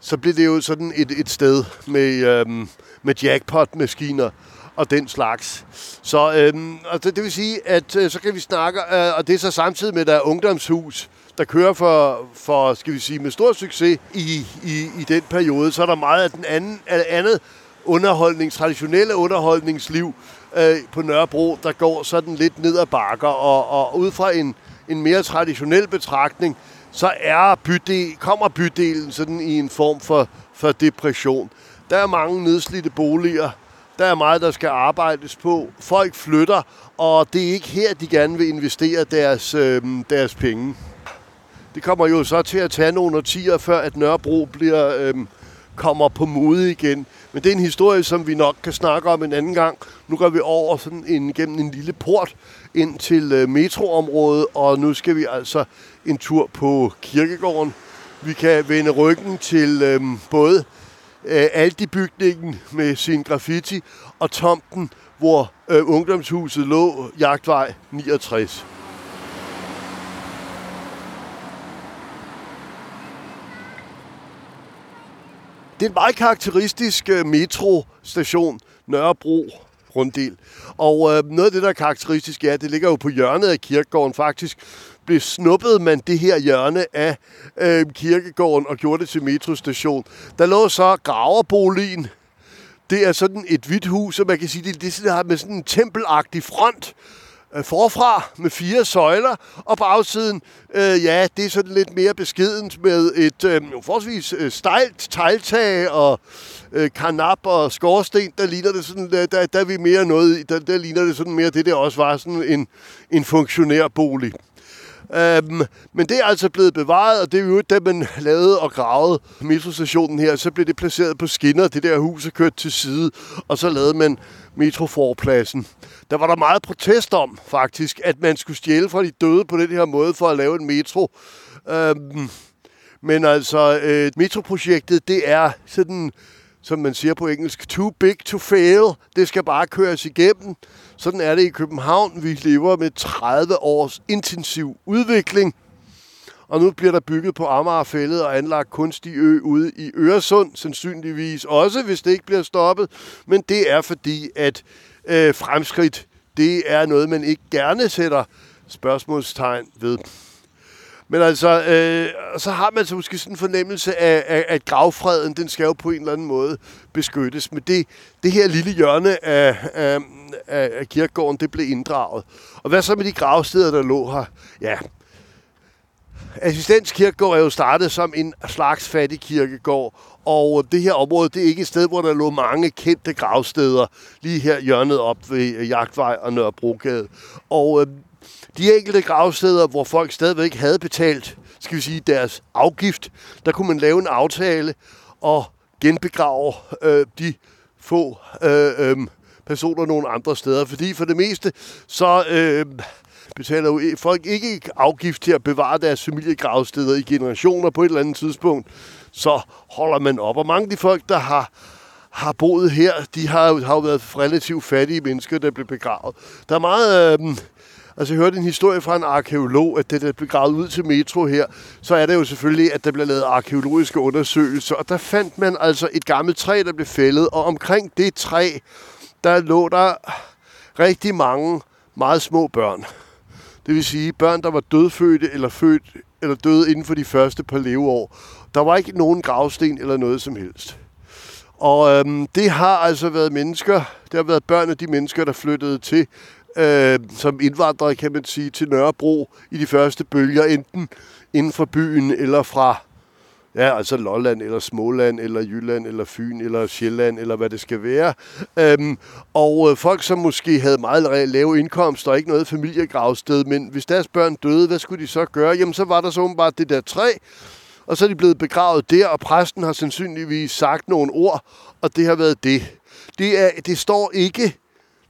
så blev det jo sådan et, et sted med, øh, med jackpot-maskiner og den slags. Så øhm, og det, det vil sige, at øh, så kan vi snakke, øh, og det er så samtidig med, at der er ungdomshus, der kører for, for skal vi sige, med stor succes i, i, i den periode. Så er der meget af den anden, af andet underholdning, traditionelle underholdningsliv øh, på Nørrebro, der går sådan lidt ned ad bakker, og, og ud fra en, en mere traditionel betragtning, så er bydel, kommer bydelen sådan i en form for, for depression. Der er mange nedslidte boliger. Der er meget, der skal arbejdes på. Folk flytter, og det er ikke her, de gerne vil investere deres, øh, deres penge. Det kommer jo så til at tage nogle årtier, før at Nørrebro bliver, øh, kommer på mode igen. Men det er en historie, som vi nok kan snakke om en anden gang. Nu går vi over sådan en, gennem en lille port ind til øh, metroområdet, og nu skal vi altså en tur på kirkegården. Vi kan vende ryggen til øh, både øh, Aldi-bygningen med sin graffiti, og tomten, hvor øh, ungdomshuset lå, Jagtvej 69. Det er en meget karakteristisk øh, metrostation, Nørrebro runddel. Og øh, noget af det, der er karakteristisk, er, at det ligger jo på hjørnet af kirkegården faktisk. Blev snuppet man det her hjørne af øh, kirkegården og gjorde det til metrostation. Der lå så graverboligen. Det er sådan et hvidt hus, og man kan sige, det, det, det har med sådan en tempelagtig front øh, forfra med fire søjler, og på bagsiden, øh, ja, det er sådan lidt mere beskedent med et øh, forholdsvis øh, stejlt tegltag og øh, karnap og skorsten, der ligner det sådan, der, der, der er vi mere noget, der, der ligner det sådan mere det, der også var sådan en, en funktionærbolig. Øhm, men det er altså blevet bevaret, og det er jo da man lavede og gravede metrostationen her, så blev det placeret på skinner, det der hus er kørt til side, og så lavede man metroforpladsen. Der var der meget protest om, faktisk, at man skulle stjæle fra de døde på den her måde for at lave en metro. Øhm, men altså, øh, metroprojektet, det er sådan som man siger på engelsk, too big to fail. Det skal bare køres igennem. Sådan er det i København. Vi lever med 30 års intensiv udvikling. Og nu bliver der bygget på Amagerfællet og anlagt kunstig ø ude i Øresund, sandsynligvis også, hvis det ikke bliver stoppet. Men det er fordi, at øh, fremskridt, det er noget, man ikke gerne sætter spørgsmålstegn ved. Men altså, øh, så har man så måske sådan en fornemmelse af, af, at gravfreden, den skal jo på en eller anden måde beskyttes. Men det, det her lille hjørne af, af, af kirkegården, det blev inddraget. Og hvad så med de gravsteder, der lå her? Ja, Assistens Kirkegård er jo startet som en slags fattig kirkegård, og det her område, det er ikke et sted, hvor der lå mange kendte gravsteder, lige her hjørnet op ved øh, Jagtvej og Nørrebrogade. Og øh, de enkelte gravsteder, hvor folk stadigvæk havde betalt, skal vi sige, deres afgift, der kunne man lave en aftale og genbegrave øh, de få øh, øh, personer nogle andre steder. Fordi for det meste, så øh, betaler jo folk ikke afgift til at bevare deres familiegravsteder i generationer på et eller andet tidspunkt. Så holder man op. Og mange af de folk, der har har boet her, de har, har jo været relativt fattige mennesker, der blev begravet. Der er meget... Øh, Altså, jeg hørte en historie fra en arkeolog, at det, der blev gravet ud til metro her, så er det jo selvfølgelig, at der blev lavet arkeologiske undersøgelser, og der fandt man altså et gammelt træ, der blev fældet, og omkring det træ, der lå der rigtig mange meget små børn. Det vil sige børn, der var dødfødte eller født eller døde inden for de første par leveår. Der var ikke nogen gravsten eller noget som helst. Og øhm, det har altså været mennesker, det har været børn af de mennesker, der flyttede til øh, som indvandrere, kan man sige, til Nørrebro i de første bølger, enten inden for byen eller fra Ja, altså Lolland, eller Småland, eller Jylland, eller Fyn, eller Sjælland, eller hvad det skal være. Øhm, og øh, folk, som måske havde meget lave indkomster og ikke noget familiegravsted, men hvis deres børn døde, hvad skulle de så gøre? Jamen, så var der så åbenbart det der træ, og så er de blevet begravet der, og præsten har sandsynligvis sagt nogle ord, og det har været det. Det, er, det står ikke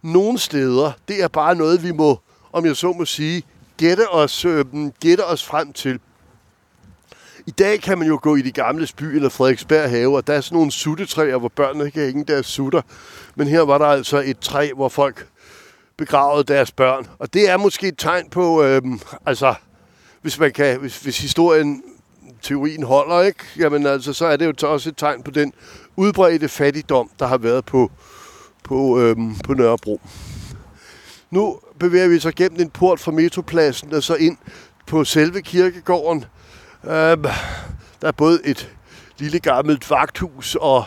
nogen steder. Det er bare noget, vi må, om jeg så må sige, gætte os, øh, gætte os frem til. I dag kan man jo gå i de gamle by eller Frederiksberg have, og der er sådan nogle suttetræer, hvor børnene kan hænge deres sutter. Men her var der altså et træ, hvor folk begravede deres børn. Og det er måske et tegn på, øhm, altså, hvis man kan, hvis, hvis historien, teorien holder, ikke? Jamen altså, så er det jo også et tegn på den udbredte fattigdom, der har været på, på, øhm, på Nørrebro. Nu bevæger vi os gennem en port fra metropladsen og så ind på selve kirkegården. Øhm, der er både et lille gammelt vagthus og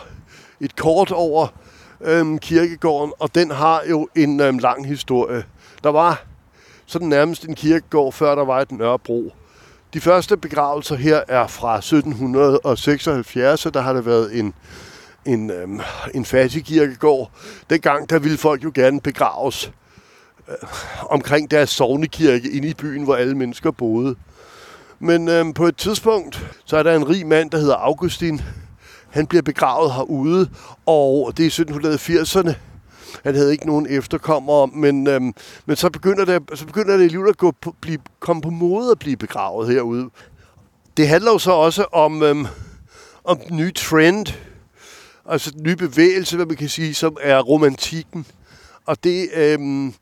et kort over øhm, kirkegården, og den har jo en øhm, lang historie. Der var sådan nærmest en kirkegård, før der var et Nørrebro. De første begravelser her er fra 1776, så der har det været en en, øhm, en fattigkirkegård. Dengang der ville folk jo gerne begraves øh, omkring deres sovnekirke inde i byen, hvor alle mennesker boede. Men øhm, på et tidspunkt, så er der en rig mand, der hedder Augustin. Han bliver begravet herude, og det er i 1780'erne. Han havde ikke nogen efterkommere, men, øhm, men så begynder det, så begynder det alligevel at gå på, blive, komme på mode at blive begravet herude. Det handler jo så også om, øhm, om den nye trend, altså den nye bevægelse, hvad man kan sige, som er romantikken. Og det, øhm,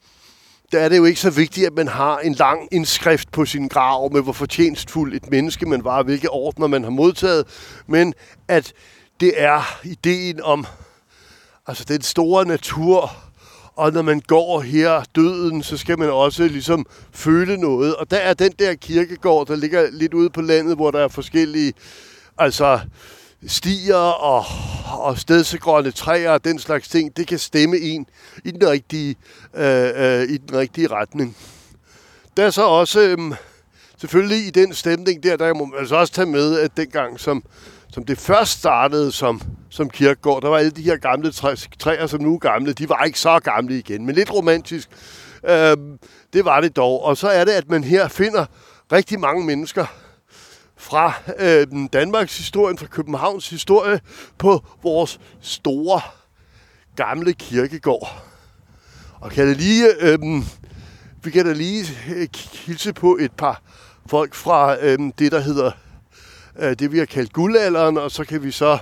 der er det jo ikke så vigtigt, at man har en lang indskrift på sin grav med, hvor fortjenstfuld et menneske man var, hvilke ordner man har modtaget, men at det er ideen om altså den store natur, og når man går her døden, så skal man også ligesom føle noget. Og der er den der kirkegård, der ligger lidt ude på landet, hvor der er forskellige altså stier og, og stedsegrønne træer og den slags ting, det kan stemme en i den rigtige, øh, øh, i den rigtige retning. Der er så også, øh, selvfølgelig i den stemning der, der må man altså også tage med, at dengang, som, som det først startede som, som kirkegård, der var alle de her gamle træ, træer, som nu er gamle, de var ikke så gamle igen, men lidt romantisk. Øh, det var det dog. Og så er det, at man her finder rigtig mange mennesker, fra øh, Danmarks historie, fra Københavns historie, på vores store gamle kirkegård. Og kan det lige, øh, vi kan da lige øh, hilse på et par folk fra øh, det, der hedder øh, det, vi har kaldt guldalderen, og så kan vi så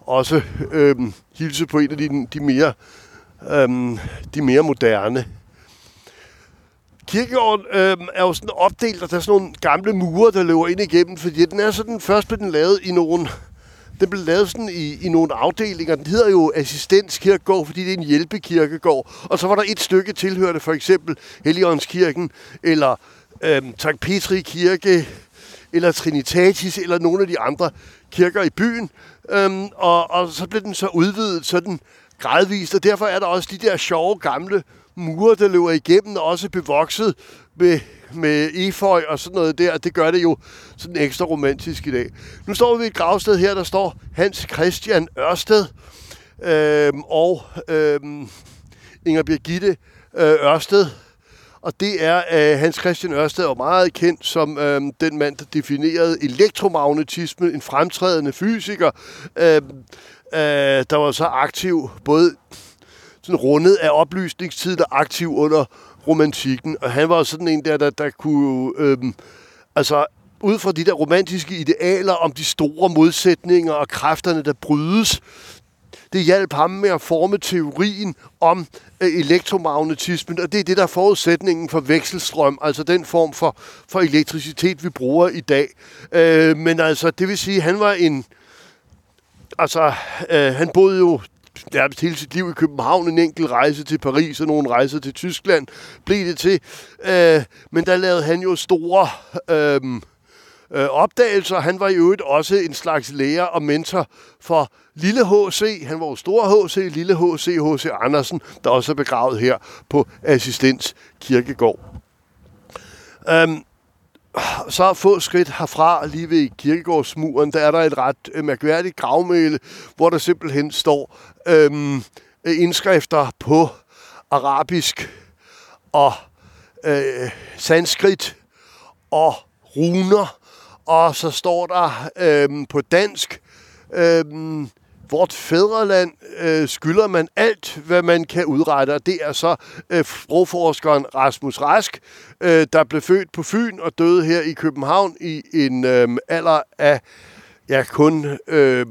også øh, hilse på en af de, de mere øh, de mere moderne kirkegården øh, er jo sådan opdelt, og der er sådan nogle gamle mure, der løber ind igennem, fordi den er sådan, først blev den lavet i nogle, den blev lavet sådan i, i nogle afdelinger. Den hedder jo assistenskirkegård, fordi det er en hjælpekirkegård. Og så var der et stykke tilhørende, for eksempel Helligåndskirken, eller øh, Sankt Petri Kirke, eller Trinitatis, eller nogle af de andre kirker i byen. Øhm, og, og så blev den så udvidet sådan gradvist, og derfor er der også de der sjove gamle mure, der løber igennem, og også bevokset med, med eføj og sådan noget der. Det gør det jo sådan ekstra romantisk i dag. Nu står vi ved et gravsted her, der står Hans Christian Ørsted øhm, og øhm, Inger Birgitte øh, Ørsted. Og det er øh, Hans Christian Ørsted, og meget kendt som øh, den mand, der definerede elektromagnetisme, en fremtrædende fysiker, øh, øh, der var så aktiv både sådan rundet af oplysningstiden og aktiv under romantikken. Og han var sådan en der, der, der kunne... Øhm, altså, ud fra de der romantiske idealer om de store modsætninger og kræfterne, der brydes, det hjalp ham med at forme teorien om øh, elektromagnetismen, og det er det, der er forudsætningen for vekselstrøm, altså den form for, for elektricitet, vi bruger i dag. Øh, men altså, det vil sige, han var en... Altså, øh, han boede jo nærmest hele sit liv i København, en enkelt rejse til Paris og nogle rejser til Tyskland blev det til. Øh, men der lavede han jo store øh, øh, opdagelser. Han var i øvrigt også en slags lærer og mentor for Lille H.C. Han var jo stor H.C., Lille H.C. H.C. Andersen, der også er begravet her på Assistens Kirkegård. Um, så få skridt herfra, lige ved kirkegårdsmuren, der er der et ret øh, mærkværdigt gravmæle, hvor der simpelthen står øhm, indskrifter på arabisk og øh, sanskrit og runer, og så står der øhm, på dansk, øhm, vort fædreland øh, skylder man alt, hvad man kan udrette, og det er så øh, sprogforskeren Rasmus Rask, øh, der blev født på Fyn og døde her i København i en øh, alder af Ja, kun, øh,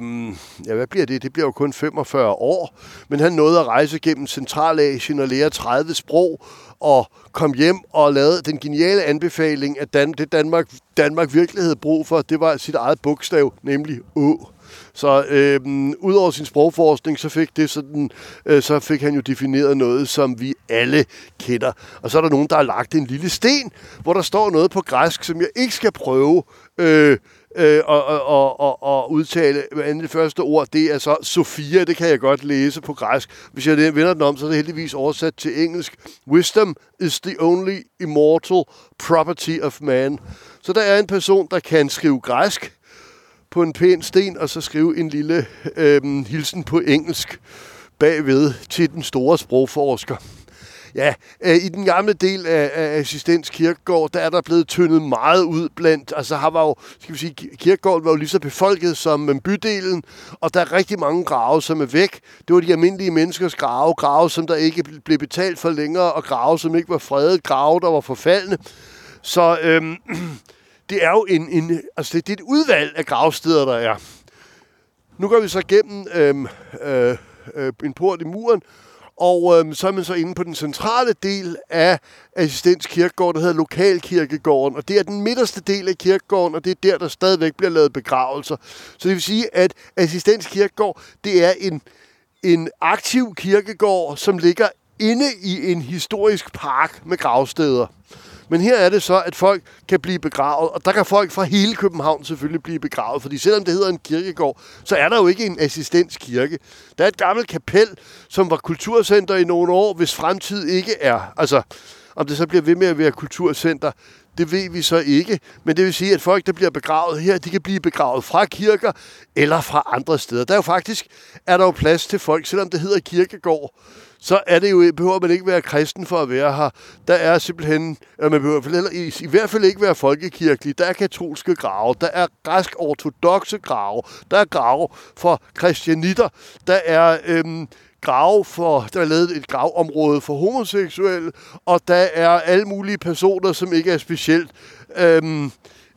ja, hvad bliver det? Det bliver jo kun 45 år. Men han nåede at rejse gennem Centralasien og lære 30 sprog, og kom hjem og lavede den geniale anbefaling, at Dan, det Danmark, Danmark virkelig havde brug for, det var sit eget bogstav, nemlig Å. Så øh, udover sin sprogforskning, så fik, det sådan, øh, så fik han jo defineret noget, som vi alle kender. Og så er der nogen, der har lagt en lille sten, hvor der står noget på græsk, som jeg ikke skal prøve øh, øh, og, og, og, og udtale det første ord, det er så Sofia, det kan jeg godt læse på græsk. Hvis jeg vender den om, så er det heldigvis oversat til engelsk. Wisdom is the only immortal property of man. Så der er en person, der kan skrive græsk på en pæn sten, og så skrive en lille øh, hilsen på engelsk bagved til den store sprogforsker. Ja, øh, i den gamle del af, af Assistens Kirkegård, der er der blevet tyndet meget ud blandt, altså har var jo, skal vi sige, kirkegården var jo lige så befolket som øhm, bydelen, og der er rigtig mange grave, som er væk. Det var de almindelige menneskers grave, grave, som der ikke blev betalt for længere, og grave, som ikke var fredet, grave, der var forfaldne. Så øhm, det er jo en, en, altså det, det er et udvalg af gravsteder, der er. Nu går vi så gennem øhm, øh, øh, en port i muren, og øhm, så er man så inde på den centrale del af Assistens Kirkegård, der hedder Lokalkirkegården. Og det er den midterste del af kirkegården, og det er der, der stadigvæk bliver lavet begravelser. Så det vil sige, at Assistens Kirkegård, det er en, en aktiv kirkegård, som ligger inde i en historisk park med gravsteder. Men her er det så, at folk kan blive begravet, og der kan folk fra hele København selvfølgelig blive begravet, fordi selvom det hedder en kirkegård, så er der jo ikke en assistenskirke. Der er et gammelt kapel, som var kulturcenter i nogle år, hvis fremtid ikke er. Altså, om det så bliver ved med at være kulturcenter, det ved vi så ikke. Men det vil sige, at folk, der bliver begravet her, de kan blive begravet fra kirker eller fra andre steder. Der er jo faktisk er der jo plads til folk, selvom det hedder kirkegård så er det jo, behøver man ikke være kristen for at være her. Der er simpelthen, man behøver heller, i, i hvert fald ikke være folkekirkelig. Der er katolske grave, der er græsk ortodoxe grave, der er grave for kristianitter, der er øhm, grave for, der er lavet et gravområde for homoseksuelle, og der er alle mulige personer, som ikke er specielt øhm,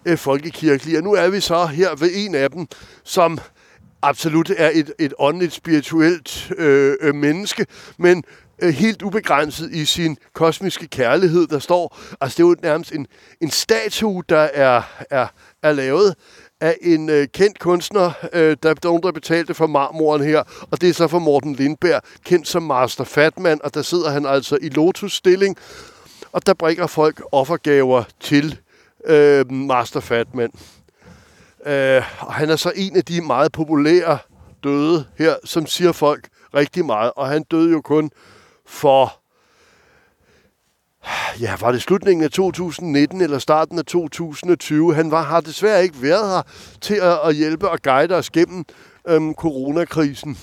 øh, folkekirkelige. Og nu er vi så her ved en af dem, som absolut er et, et åndeligt, spirituelt øh, øh, menneske, men øh, helt ubegrænset i sin kosmiske kærlighed, der står. Altså, det er jo nærmest en, en statue, der er, er, er lavet af en øh, kendt kunstner, øh, der, der, der betalte for marmoren her, og det er så for Morten Lindberg, kendt som Master Fatman, og der sidder han altså i lotusstilling, og der bringer folk offergaver til øh, Master Fatman. Øh, og han er så en af de meget populære døde her, som siger folk rigtig meget. Og han døde jo kun for, ja, var det slutningen af 2019 eller starten af 2020? Han var, har desværre ikke været her til at, at hjælpe og guide os gennem øhm, coronakrisen.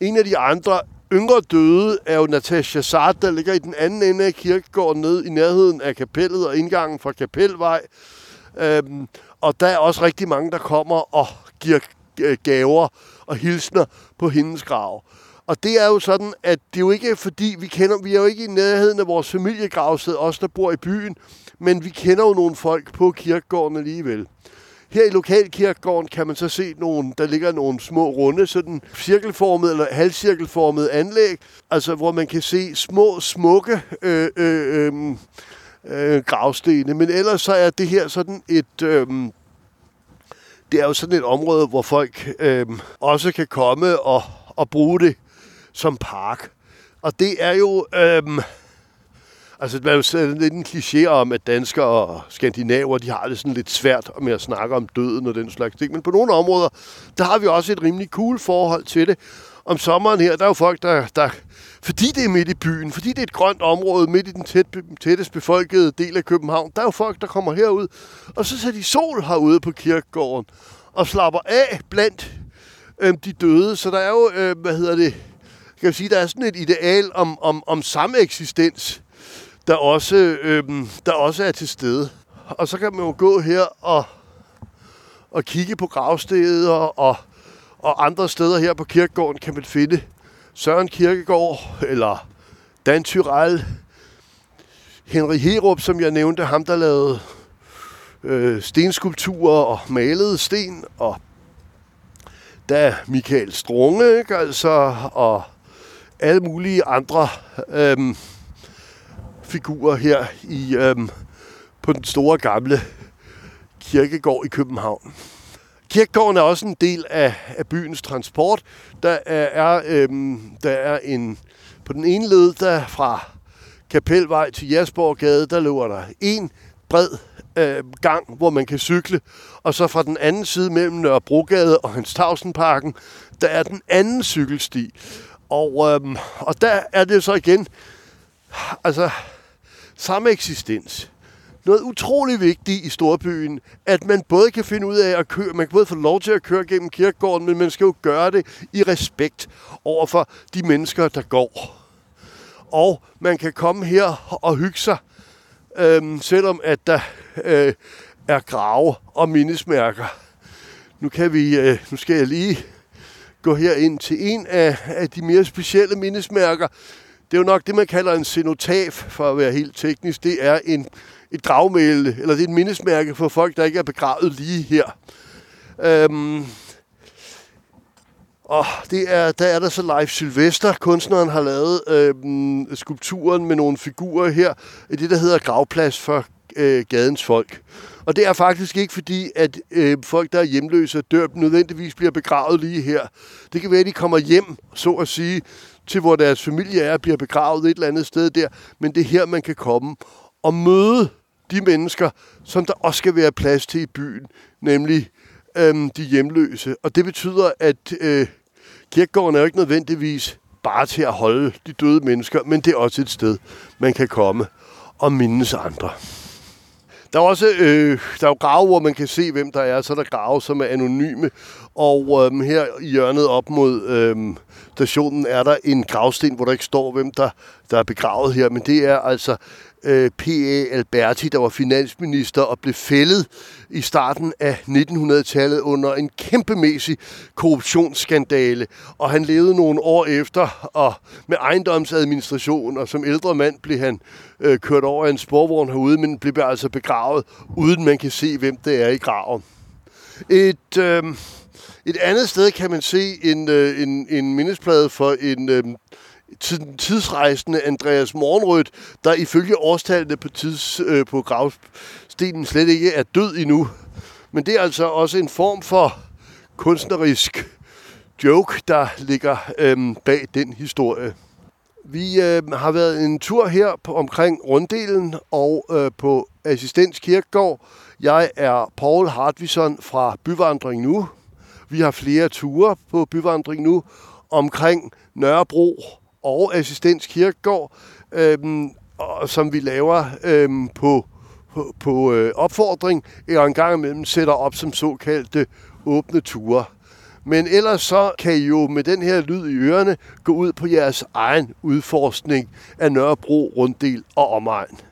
En af de andre yngre døde er jo Natasha Sart, der ligger i den anden ende af kirkegården nede i nærheden af kapellet og indgangen fra Kapelvej. Øhm, og der er også rigtig mange, der kommer og giver øh, gaver og hilsner på hendes grav. Og det er jo sådan, at det er jo ikke fordi, vi kender, vi er jo ikke i nærheden af vores familiegravsted, os der bor i byen, men vi kender jo nogle folk på kirkegården alligevel. Her i lokalkirkegården kan man så se, nogle, der ligger nogle små runde, sådan cirkelformede eller halvcirkelformede anlæg, altså hvor man kan se små, smukke øh, øh, øh, øh, gravstene. Men ellers så er det her sådan et... Øh, det er jo sådan et område, hvor folk øh, også kan komme og, og bruge det som park. Og det er jo... Øh, Altså, man er jo lidt en kliché om, at danskere og skandinaver, de har det sådan lidt svært med at snakke om døden og den slags ting. Men på nogle områder, der har vi også et rimelig cool forhold til det. Om sommeren her, der er jo folk, der, der fordi det er midt i byen, fordi det er et grønt område midt i den tæt, tættest befolkede del af København, der er jo folk, der kommer herud, og så sætter de sol herude på kirkegården og slapper af blandt øh, de døde. Så der er jo, øh, hvad hedder det, kan jeg sige, der er sådan et ideal om, om, om samme eksistens der også, øh, der også er til stede. Og så kan man jo gå her og, og kigge på gravsteder og, og andre steder her på kirkegården kan man finde Søren Kirkegaard, eller Dan Tyrell, Henry Herup, som jeg nævnte, ham der lavede øh, stenskulpturer og malede sten, og da Michael Strunge, ikke? Altså, og alle mulige andre øhm, figurer her i øhm, på den store gamle kirkegård i København. Kirkegården er også en del af, af byens transport. Der er, øhm, der er en på den ene led der fra Kapelvej til Jasborggade, der løber der en bred øh, gang, hvor man kan cykle. Og så fra den anden side mellem Nørrebrogade og Hans Tavsenparken, der er den anden cykelsti. Og, øhm, og der er det så igen, altså samme eksistens. Noget utrolig vigtigt i storbyen, at man både kan finde ud af at køre, man kan både få lov til at køre gennem kirkegården, men man skal jo gøre det i respekt over for de mennesker, der går. Og man kan komme her og hygge sig, øhm, selvom at der øh, er grave og mindesmærker. Nu, kan vi, øh, nu skal jeg lige gå her ind til en af, af de mere specielle mindesmærker, det er jo nok det, man kalder en cenotaf, for at være helt teknisk. Det er en, et dragmæle, eller det er et mindesmærke for folk, der ikke er begravet lige her. Øhm, og det er, der er der så Leif Sylvester, kunstneren har lavet øhm, skulpturen med nogle figurer her, i det der hedder gravplads for øh, gadens folk. Og det er faktisk ikke fordi, at øh, folk, der er hjemløse og dør, nødvendigvis bliver begravet lige her. Det kan være, at de kommer hjem, så at sige, til hvor deres familie er, bliver begravet et eller andet sted der. Men det er her, man kan komme og møde de mennesker, som der også skal være plads til i byen, nemlig øhm, de hjemløse. Og det betyder, at øh, kirkegården er jo ikke nødvendigvis bare til at holde de døde mennesker, men det er også et sted, man kan komme og mindes andre. Der er også øh, der er jo grave, hvor man kan se, hvem der er. Så er der grave, som er anonyme. Og øh, her i hjørnet op mod øh, stationen er der en gravsten, hvor der ikke står, hvem der, der er begravet her. Men det er altså øh, P.A. Alberti, der var finansminister og blev fældet i starten af 1900-tallet under en kæmpemæssig korruptionsskandale. Og han levede nogle år efter og med ejendomsadministration, og som ældre mand blev han øh, kørt over en sporvogn herude, men blev altså begravet, uden man kan se, hvem det er i graven. Et... Øh, et andet sted kan man se en, øh, en, en mindesplade for en øh, tidsrejsende Andreas Morgenrødt, der ifølge årstallene på, tids, øh, på gravstenen slet ikke er død endnu. Men det er altså også en form for kunstnerisk joke, der ligger øh, bag den historie. Vi øh, har været en tur her på, omkring runddelen og øh, på Assistens Kirkegård. Jeg er Paul Hartvison fra Byvandring Nu. Vi har flere ture på Byvandring Nu omkring Nørrebro og Assistens Kirkegaard, øhm, og, som vi laver øhm, på, på, på øh, opfordring, og en gang imellem sætter op som såkaldte åbne ture. Men ellers så kan I jo med den her lyd i ørerne gå ud på jeres egen udforskning af Nørrebro, Runddel og omegn.